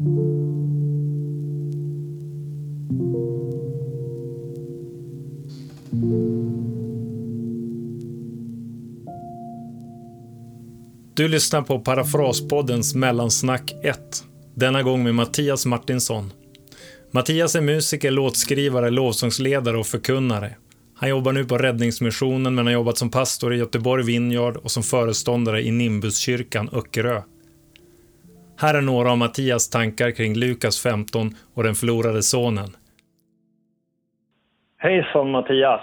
Du lyssnar på Parafraspoddens Mellansnack 1. Denna gång med Mattias Martinsson. Mattias är musiker, låtskrivare, lovsångsledare och förkunnare. Han jobbar nu på Räddningsmissionen men har jobbat som pastor i Göteborg Vineyard och som föreståndare i Nimbuskyrkan Öckerö. Här är några av Mattias tankar kring Lukas 15 och den förlorade sonen. Hejsan Mattias!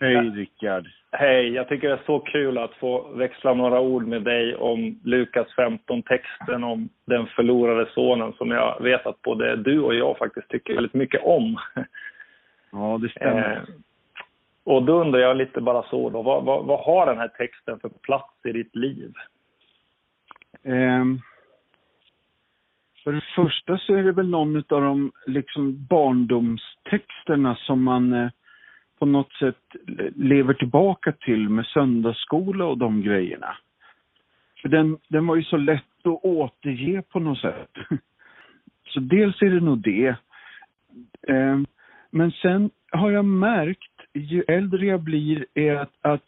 Hej Rickard! Hej, jag tycker det är så kul att få växla några ord med dig om Lukas 15-texten om den förlorade sonen som jag vet att både du och jag faktiskt tycker väldigt mycket om. Ja, det stämmer. Eh, och då undrar jag lite bara så då, vad, vad, vad, har den här texten för plats i ditt liv? Eh, för det första så är det väl någon av de liksom barndomstexterna som man eh, på något sätt lever tillbaka till med söndagsskola och de grejerna. För den, den var ju så lätt att återge på något sätt. Så dels är det nog det. Eh, men sen har jag märkt, ju äldre jag blir, är att, att,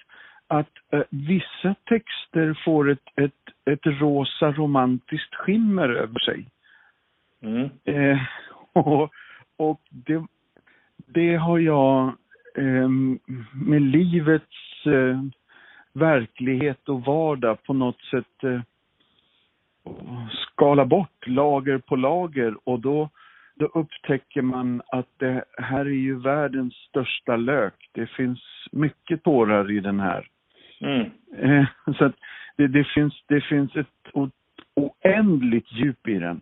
att eh, vissa texter får ett, ett, ett rosa romantiskt skimmer över sig. Mm. Eh, och och det, det har jag eh, med livets eh, verklighet och vardag på något sätt eh, skala bort lager på lager och då, då upptäcker man att det här är ju världens största lök. Det finns mycket tårar i den här. Mm. Eh, så det, det, finns, det finns ett oändligt djup i den.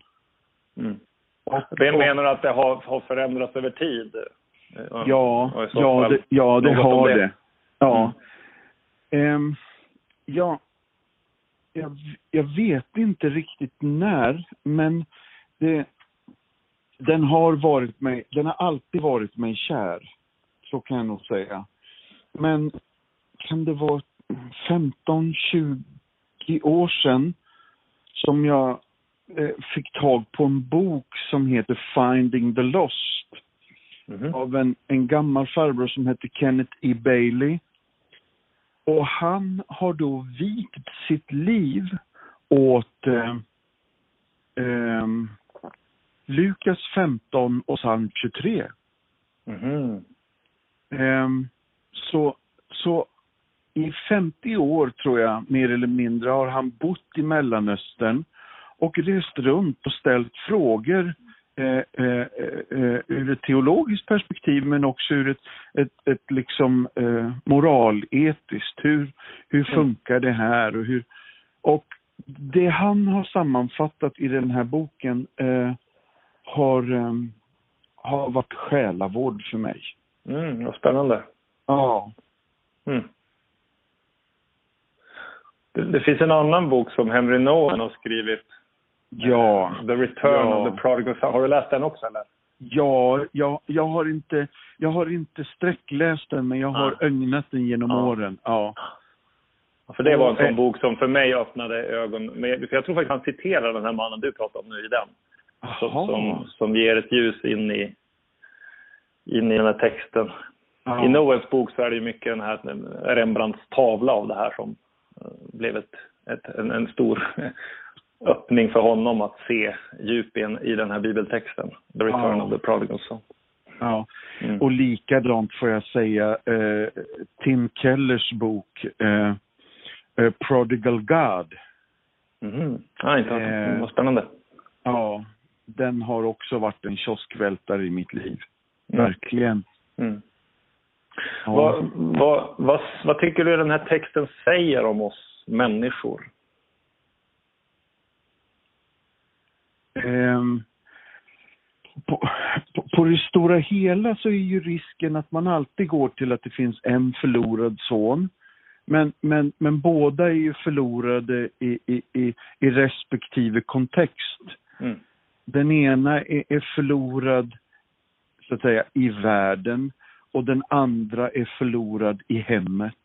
Mm. Och, Vem menar du att det har, har förändrats över tid? Ja, ja, det, ja, det har det. det. Ja. Mm. Um, ja, jag, jag, vet inte riktigt när, men det, den har varit mig, den har alltid varit mig kär. Så kan jag nog säga. Men kan det vara 15-20 år sedan som jag eh, fick tag på en bok som heter Finding the Lost mm. av en, en gammal farbror som heter Kenneth E. Bailey. Och han har då vigt sitt liv åt eh, eh, Lukas 15 och psalm 23. Mm. Eh, så, så i 50 år tror jag, mer eller mindre, har han bott i Mellanöstern och rest runt och ställt frågor Eh, eh, eh, ur ett teologiskt perspektiv men också ur ett, ett, ett liksom eh, moraletiskt. Hur, hur mm. funkar det här och hur... Och det han har sammanfattat i den här boken eh, har, eh, har varit själavård för mig. Mm, vad spännande. Ja. Mm. Det, det, finns en annan bok som Henry Nowen har skrivit Ja. The Return ja. of the Prodigal Son. Har du läst den också eller? Ja, jag, jag har inte, jag har inte sträckläst den men jag har ah. ögnat den genom ah. åren. Ja. För det var en sån bok som för mig öppnade ögon. För jag tror faktiskt han citerar den här mannen du pratar om nu i den. Som, som, som, ger ett ljus in i, in i den här texten. Ja. I Noels bok så är det ju mycket den här Rembrandts tavla av det här som eh, blev ett, ett en, en, stor öppning för honom att se djupen i den här bibeltexten. The Return ja. of the Prodigal Son. Ja, mm. och likadant får jag säga eh, Tim Kellers bok eh, eh, Prodigal God. Mm. Ah, inte eh, Vad spännande. Ja, den har också varit en kioskvältare i mitt liv. Mm. Verkligen. Mm. Ja. Vad, vad, vad, vad tycker du den här texten säger om oss människor? På, på, på, det stora hela så är ju risken att man alltid går till att det finns en förlorad son. Men, men, men båda är ju förlorade i, i, i, i respektive kontext. Mm. Den ena är, är förlorad så att säga i världen och den andra är förlorad i hemmet.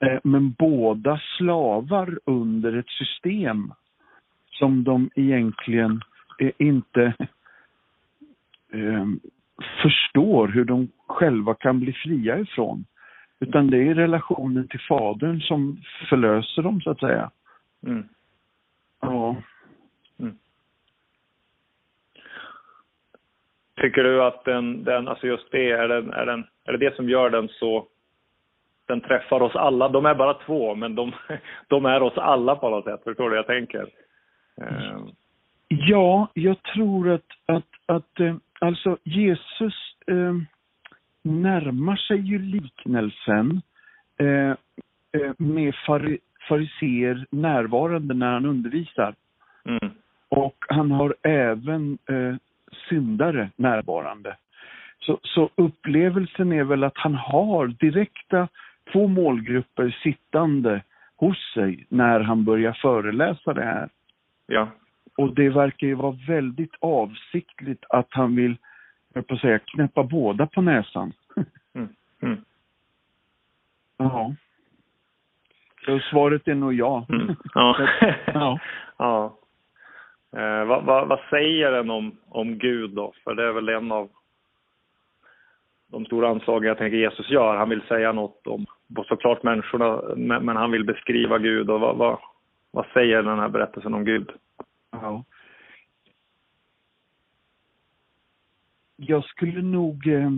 Eh, men båda slavar under ett system som de egentligen inte eh, förstår hur de själva kan bli fria ifrån. Utan det är relationen till Fadern som förlöser dem, så att säga. Mm. Ja. Mm. Tycker du att den, den, alltså just det, är, den, är, den, är det det som gör den så den träffar oss alla. De är bara två, men de, de är oss alla på något sätt. Förstår du jag tänker? Uh. Ja, jag tror att, att, att eh, alltså Jesus eh, närmar sig ju liknelsen eh, eh med fari, fariser närvarande när han undervisar. Mm. Och han har även eh, syndare närvarande. Så, så upplevelsen är väl att han har direkta två målgrupper sittande hos sig när han börjar föreläsa det här. Ja. Och det verkar ju vara väldigt avsiktligt att han vill, jag på att säga, knäppa båda på näsan. Mm. Mm. Ja. Så svaret är nog ja. Mm. Ja. ja. ja. Eh, vad, vad, vad, säger den om, om Gud då? För det är väl en av de stora anslagen jag tänker Jesus gör. Han vill säga något om såklart människorna, men han vill beskriva Gud. Och vad, vad, vad säger den här berättelsen om Gud? Ja. Jag skulle nog eh,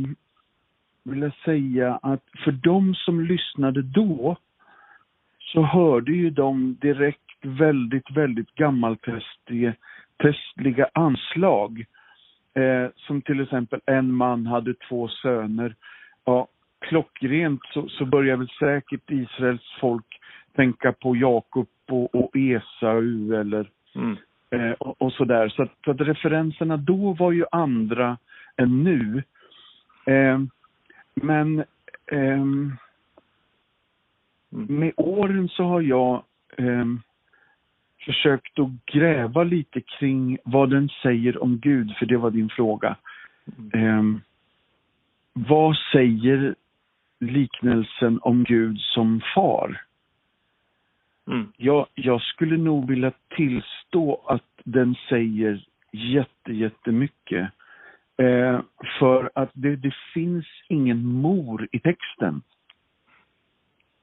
vilja säga att för de som lyssnade då så hörde ju de direkt väldigt, väldigt gammaltestliga anslag. Eh, som till exempel en man hade två söner. Ja, klockrent så, så börjar väl säkert Israels folk tänka på Jakob och, och Esau eller mm. eh, och, och sådär. Så, att, så att referenserna då var ju andra än nu. Eh, men eh, med åren så har jag eh, försökt att gräva lite kring vad den säger om Gud, för det var din fråga. Mm. Eh, vad säger liknelsen om Gud som far? Mm. Jag, jag skulle nog vilja tillstå att den säger jätte, jättemycket. Eh, för att det, det, finns ingen mor i texten.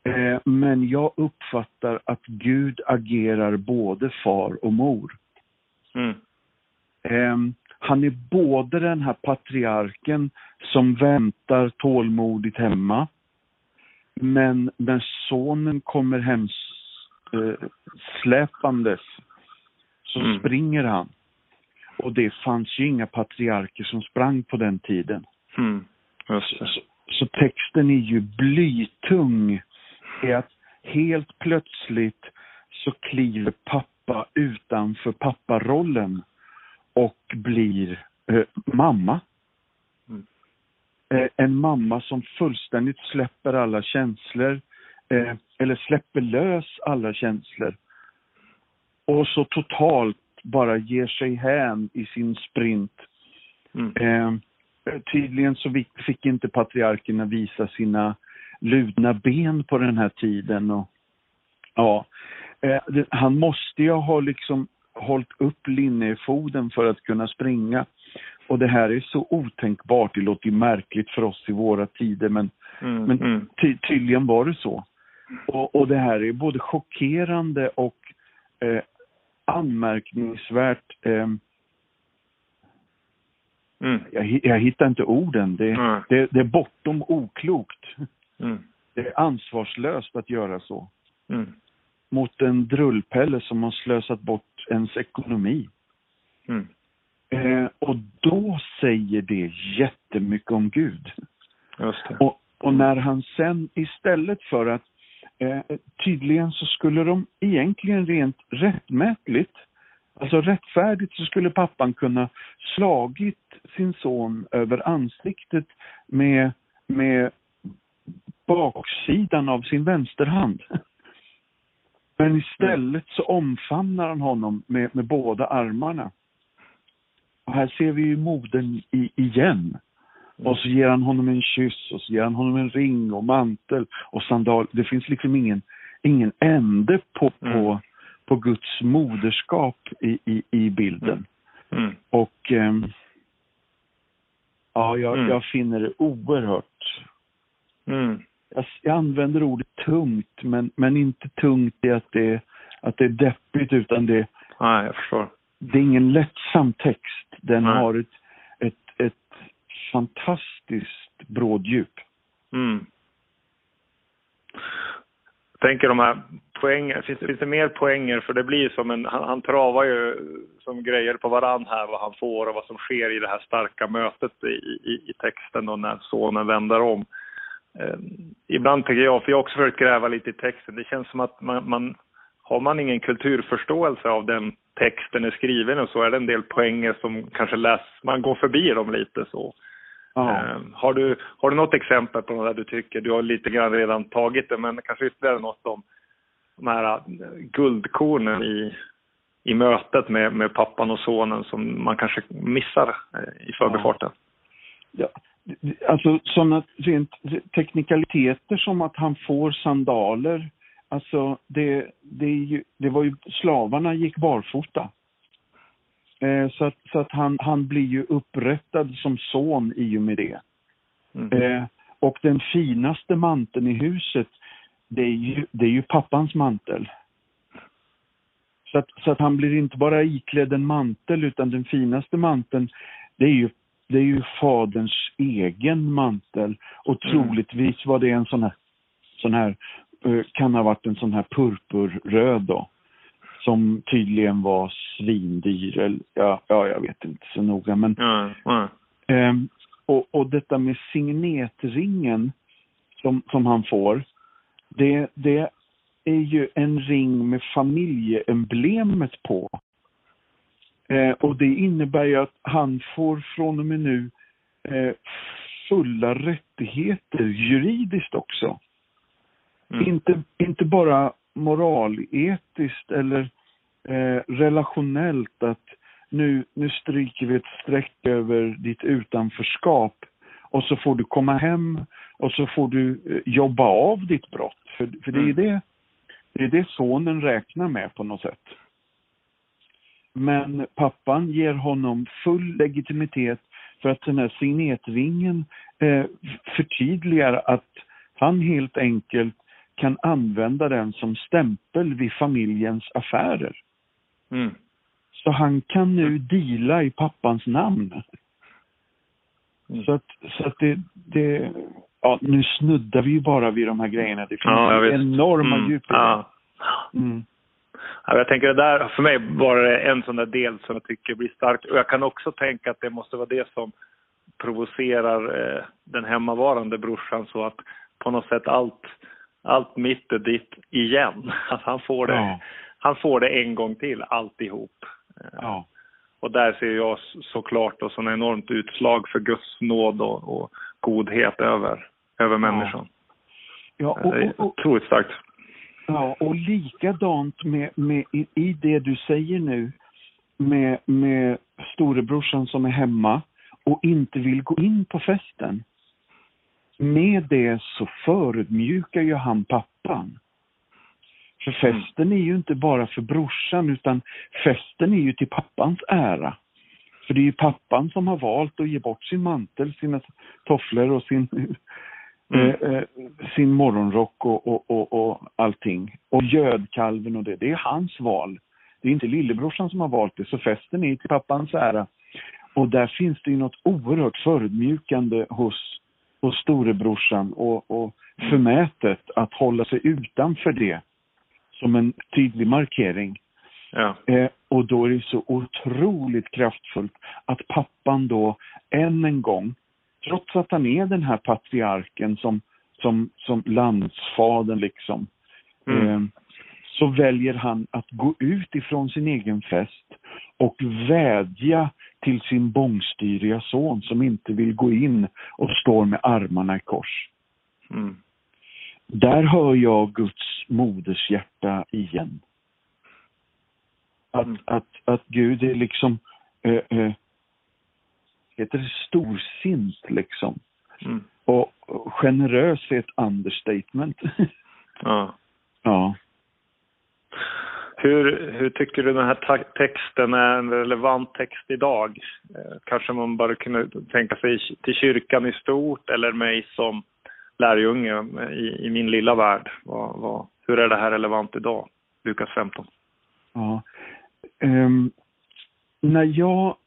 Eh, men jag uppfattar att Gud agerar både far och mor. Mm. Eh, han är både den här patriarken som väntar tålmodigt hemma. Men när sonen kommer hem eh, släpandes så mm. springer han. Och det fanns ju inga patriarker som sprang på den tiden. Mm. Så, så, så, texten är ju blytung. I att helt plötsligt så kliver pappa utanför papparollen och blir eh, mamma. Mm. Eh, en mamma som fullständigt släpper alla känslor, eh, eller släpper lös alla känslor. Och så totalt bara ger sig hän i sin sprint. Mm. Eh, tydligen så fick inte patriarkerna visa sina ludna ben på den här tiden. Och, ja, eh, han måste ju ha liksom hållit upp linnefoden för att kunna springa. Och det här är så otänkbart, det låter ju märkligt för oss i våra tider men, mm, men mm. Ty, tydligen var det så. Och, och, det här är både chockerande och eh, anmärkningsvärt eh, mm. jag, jag, hittar inte orden. Det, mm. det, det är bortom oklokt. Mm. Det är ansvarslöst att göra så. Mm. Mot en drullpelle som har slösat bort ens ekonomi. Mm. Eh, och då säger det jättemycket om Gud. Och, och, när han sen istället för att Eh, tydligen så skulle de egentligen rent rättmätligt, alltså rättfärdigt så skulle pappan kunna slagit sin son över ansiktet med, med baksidan av sin vänsterhand. Men istället så omfamnar han honom med, med båda armarna. Och här ser vi ju modern i, igen. Mm. Och så ger han honom en kyss och så ger han honom en ring och mantel och sandal. Det finns liksom ingen, ingen ände på, mm. på, på Guds moderskap i, i, i bilden. Mm. eh, ja, jag, mm. jag finner det oerhört... Mm. Jag, jag, använder ordet tungt, men, men inte tungt i att det, att det är deppigt, utan det... Nej, jag förstår. Det är ingen lättsam text. Den Nej. har ett fantastiskt bråddjup. Mm tänker de här poängen, finns, finns det mer poänger? För det blir som en, han, han travar ju som grejer på varann här vad han får och vad som sker i det här starka mötet i, i, i texten och när sonen vänder om. Eh, ibland tycker jag, för jag har också försökt gräva lite i texten, det känns som att man, man har man ingen kulturförståelse av den texten är skriven och så är det en del poänger som kanske läs, man går förbi dem lite så. Ja. Ehm, har, du, har du något exempel på något där du tycker, du har lite grann redan tagit det, men kanske ytterligare något om de här äh, guldkornen i, i mötet med, med pappan och sonen som man kanske missar äh, i förbifarten? Ja. ja. Alltså sådana rent teknikaliteter som att han får sandaler, alltså det, det, ju, det var ju, slavarna gick barfota. Eh, så att, så att han, han blir ju upprättad som son i och med det. Mm. Eh, och den finaste manteln i huset, det är ju, det är ju pappans mantel. Så att, så att han blir inte bara iklädd en mantel, utan den finaste manteln, det är ju, det är ju faderns egen mantel. Och mm. troligtvis var det en sån här, sån här eh, kan ha varit en sån här purpurröd då som tydligen var svindyr. Eller, ja, ja, jag vet inte så noga. Men, mm, mm. Eh, och, och detta med signetringen som, som han får, det, det är ju en ring med familjeemblemet på. Eh, och det innebär ju att han får från och med nu eh, fulla rättigheter juridiskt också. Mm. Inte, inte bara moraletiskt eller eh, relationellt att nu, nu stryker vi ett streck över ditt utanförskap och så får du komma hem och så får du eh, jobba av ditt brott. För, för det, är mm. det, det är det sonen räknar med på något sätt. Men pappan ger honom full legitimitet för att den här signetringen eh, förtydligar att han helt enkelt kan använda den som stämpel vid familjens affärer. Mm. Så han kan nu deala i pappans namn. Mm. Så att, så att det, det, ja nu snuddar vi ju bara vid de här grejerna. Det finns ja, enorma mm. djup i ja. Mm. Ja, jag tänker det där, för mig var det en sån där del som jag tycker blir stark. Och jag kan också tänka att det måste vara det som provocerar eh, den hemmavarande brorsan så att på något sätt allt, allt mitt är ditt igen. Att han får det. Ja han får det en gång till alltihop. Ja. Och där ser jag såklart och sån enormt utslag för Guds nåd och, och godhet över, över människan. Ja, och, och, otroligt starkt. Ja, och likadant med, med i, i det du säger nu med, med storebrorsan som är hemma och inte vill gå in på festen. Med det så förödmjukar ju han pappan. För mm. festen är ju inte bara för brorsan utan festen är ju till pappans ära. För det är ju pappan som har valt att ge bort sin mantel, sina tofflor och sin, mm. eh, eh sin morgonrock och, och, och, och allting. Och gödkalven och det, det är hans val. Det är inte lillebrorsan som har valt det, så festen är till pappans ära. Och där finns det ju något oerhört förödmjukande hos, hos storebrorsan och, och förmätet att hålla sig utanför det som en tydlig markering. Ja. Eh, och då är det så otroligt kraftfullt att pappan då än en gång, trots att han är den här patriarken som, som, som landsfaden liksom, mm. eh, så väljer han att gå ut ifrån sin egen fest och vädja till sin bångstyriga son som inte vill gå in och står med armarna i kors. Mm. Där hör jag Guds modershjärta igen. Att, mm. att, att Gud är liksom, äh, äh, heter det storsint liksom. Mm. Och, generös är ett understatement. ja. Ja. Hur, hur tycker du den här texten är en relevant text idag? Eh, kanske man bara kunde tänka sig till kyrkan i stort eller mig som lärjunge i, i min lilla värld. Vad, vad, hur är det här relevant idag? Lukas 15. Ja. Um, när jag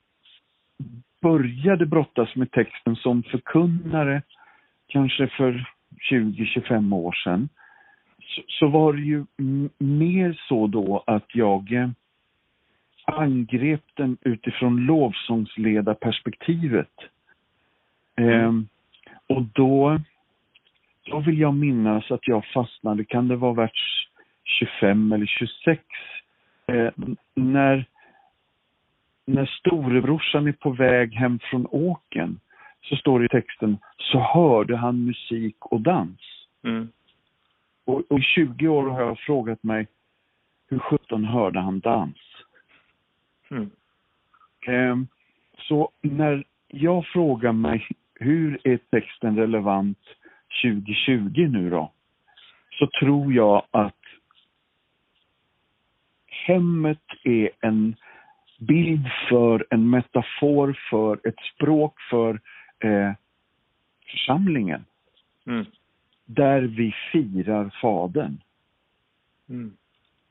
började brottas med texten som förkunnare, kanske för 20-25 år sedan, så, så, var det ju mer så då att jag eh, angrep den utifrån lovsångsledarperspektivet. Mm. Um, och då, då vill jag minnas att jag fastnade, kan det vara vers 25 eller 26, eh, när när storebrorsan är på väg hem från åken så står det i texten, så hörde han musik och dans. Mm. Och, och i 20 år har jag frågat mig, hur sjutton hörde han dans? Mm. Eh, så när jag frågar mig, hur är texten relevant 2020 nu då? Så tror jag att hemmet är en bild för, en metafor för, ett språk för eh, församlingen. Mm. Där vi firar Fadern. Mm.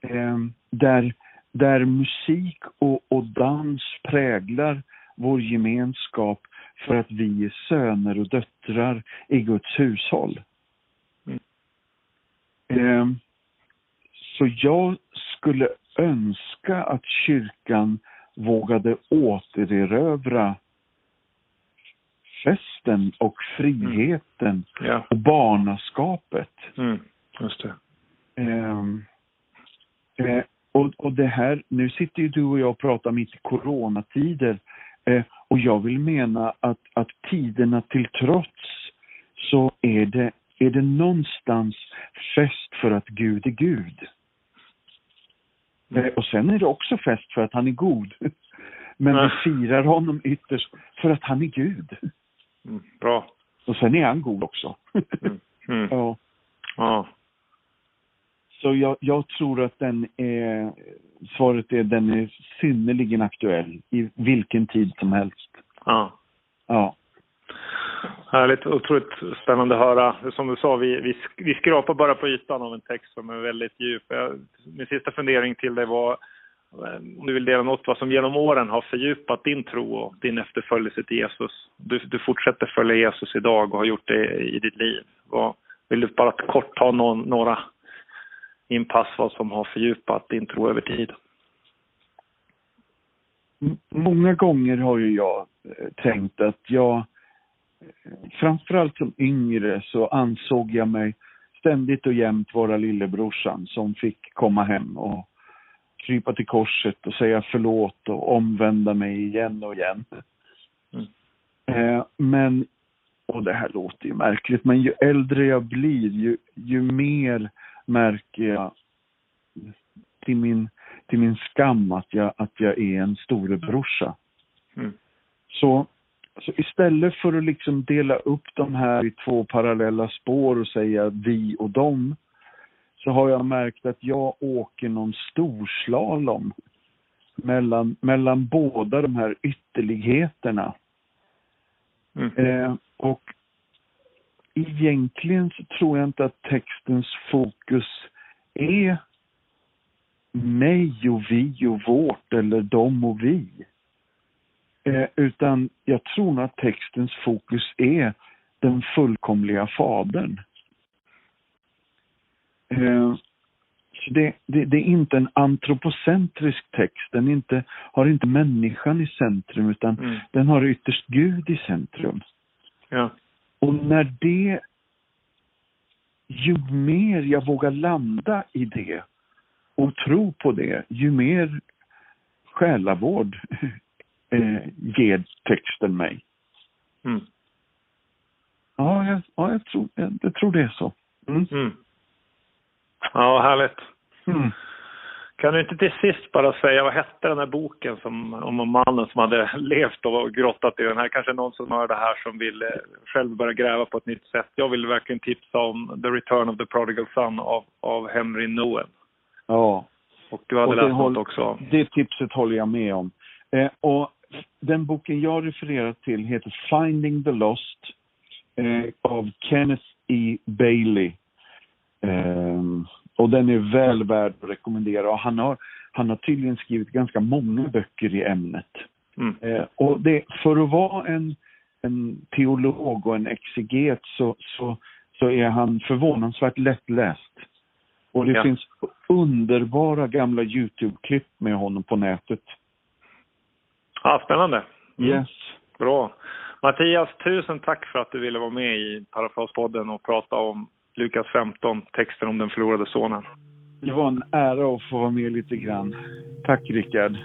Eh, där, där musik och, och dans präglar vår gemenskap för att vi är söner och döttrar i Guds hushåll. Mm. Eh, så jag skulle önska att kyrkan vågade återerövra festen och friheten mm. ja. och barnaskapet. Mm. Just det. Um, eh, och, och det här, nu sitter ju du och jag och pratar mitt i coronatider eh, och jag vill mena att, att tiderna till trots så är det, är det någonstans fest för att Gud är Gud. Mm. Och sen är det också fest för att han är god. Men mm. vi firar honom ytterst för att han är Gud. Mm. Bra. Och sen är han god också. Mm. mm. ja. ja. Så jag, jag, tror att den är, svaret är den är synnerligen aktuell i vilken tid som helst. Ja. Ja. Härligt, otroligt spännande att höra. Som du sa, vi, vi, vi skrapar bara på ytan av en text som är väldigt djup. Jag, min sista fundering till dig var om du vill dela något vad som genom åren har fördjupat din tro och din efterföljelse till Jesus. Du, du fortsätter följa Jesus idag och har gjort det i ditt liv. Vad, vill du bara kort ta någon, några inpass vad som har fördjupat din tro över tid? Många gånger har ju jag eh, tänkt att jag framförallt som yngre så ansåg jag mig ständigt och jämt vara lillebrorsan som fick komma hem och krypa till korset och säga förlåt och omvända mig igen och igen. Mm. Eh, men, och det här låter ju märkligt, men ju äldre jag blir, ju, ju mer märker jag till min, till min skam att jag, att jag är en storebrorsa. Mm. Så så istället för att liksom dela upp de här i två parallella spår och säga vi och dem, så har jag märkt att jag åker någon storslalom mellan, mellan båda de här ytterligheterna. Mm. Eh, och egentligen så tror jag inte att textens fokus är mig och vi och vårt eller dem och vi. Eh, utan jag tror nog att textens fokus är den fullkomliga fadern. Eh, så det, det, det, är inte en antropocentrisk text, den inte, har inte människan i centrum utan mm. den har ytterst Gud i centrum. Ja. Och när det, ju mer jag vågar landa i det och tro på det, ju mer själavård eh, ger texten mig. Mm. Ja, jag, ja jag, tror, jag, jag tror det är så. Mm. Mm. Ja, härligt. Kan du inte till sist bara säga, vad hette den här boken som, om mannen som hade levt och grottat i den här? Kanske någon som hör det här som vill eh, själv börja gräva på ett nytt sätt. Jag vill verkligen tipsa om The Return of the Prodigal Son av, av Henry Noen. Ja, Och du hade och läst något också? Det tipset håller jag med om. Eh, och den boken jag refererar till heter Finding the Lost eh, av Kenneth E. Bailey. Eh, och den är väl värd att rekommendera. Och han har, han har tydligen skrivit ganska många böcker i ämnet. Mm. Eh, och det, för att vara en, en teolog och en exeget så, så, så är han förvånansvärt lättläst. Och det ja. finns underbara gamla Youtube-klipp med honom på nätet. Ja, spännande. Mm. Yes. Bra. Mattias, tusen tack för att du ville vara med i Parafraspodden och prata om Lukas 15, texten om den förlorade sonen. Det var en ära att få vara med lite grann. Tack Rickard.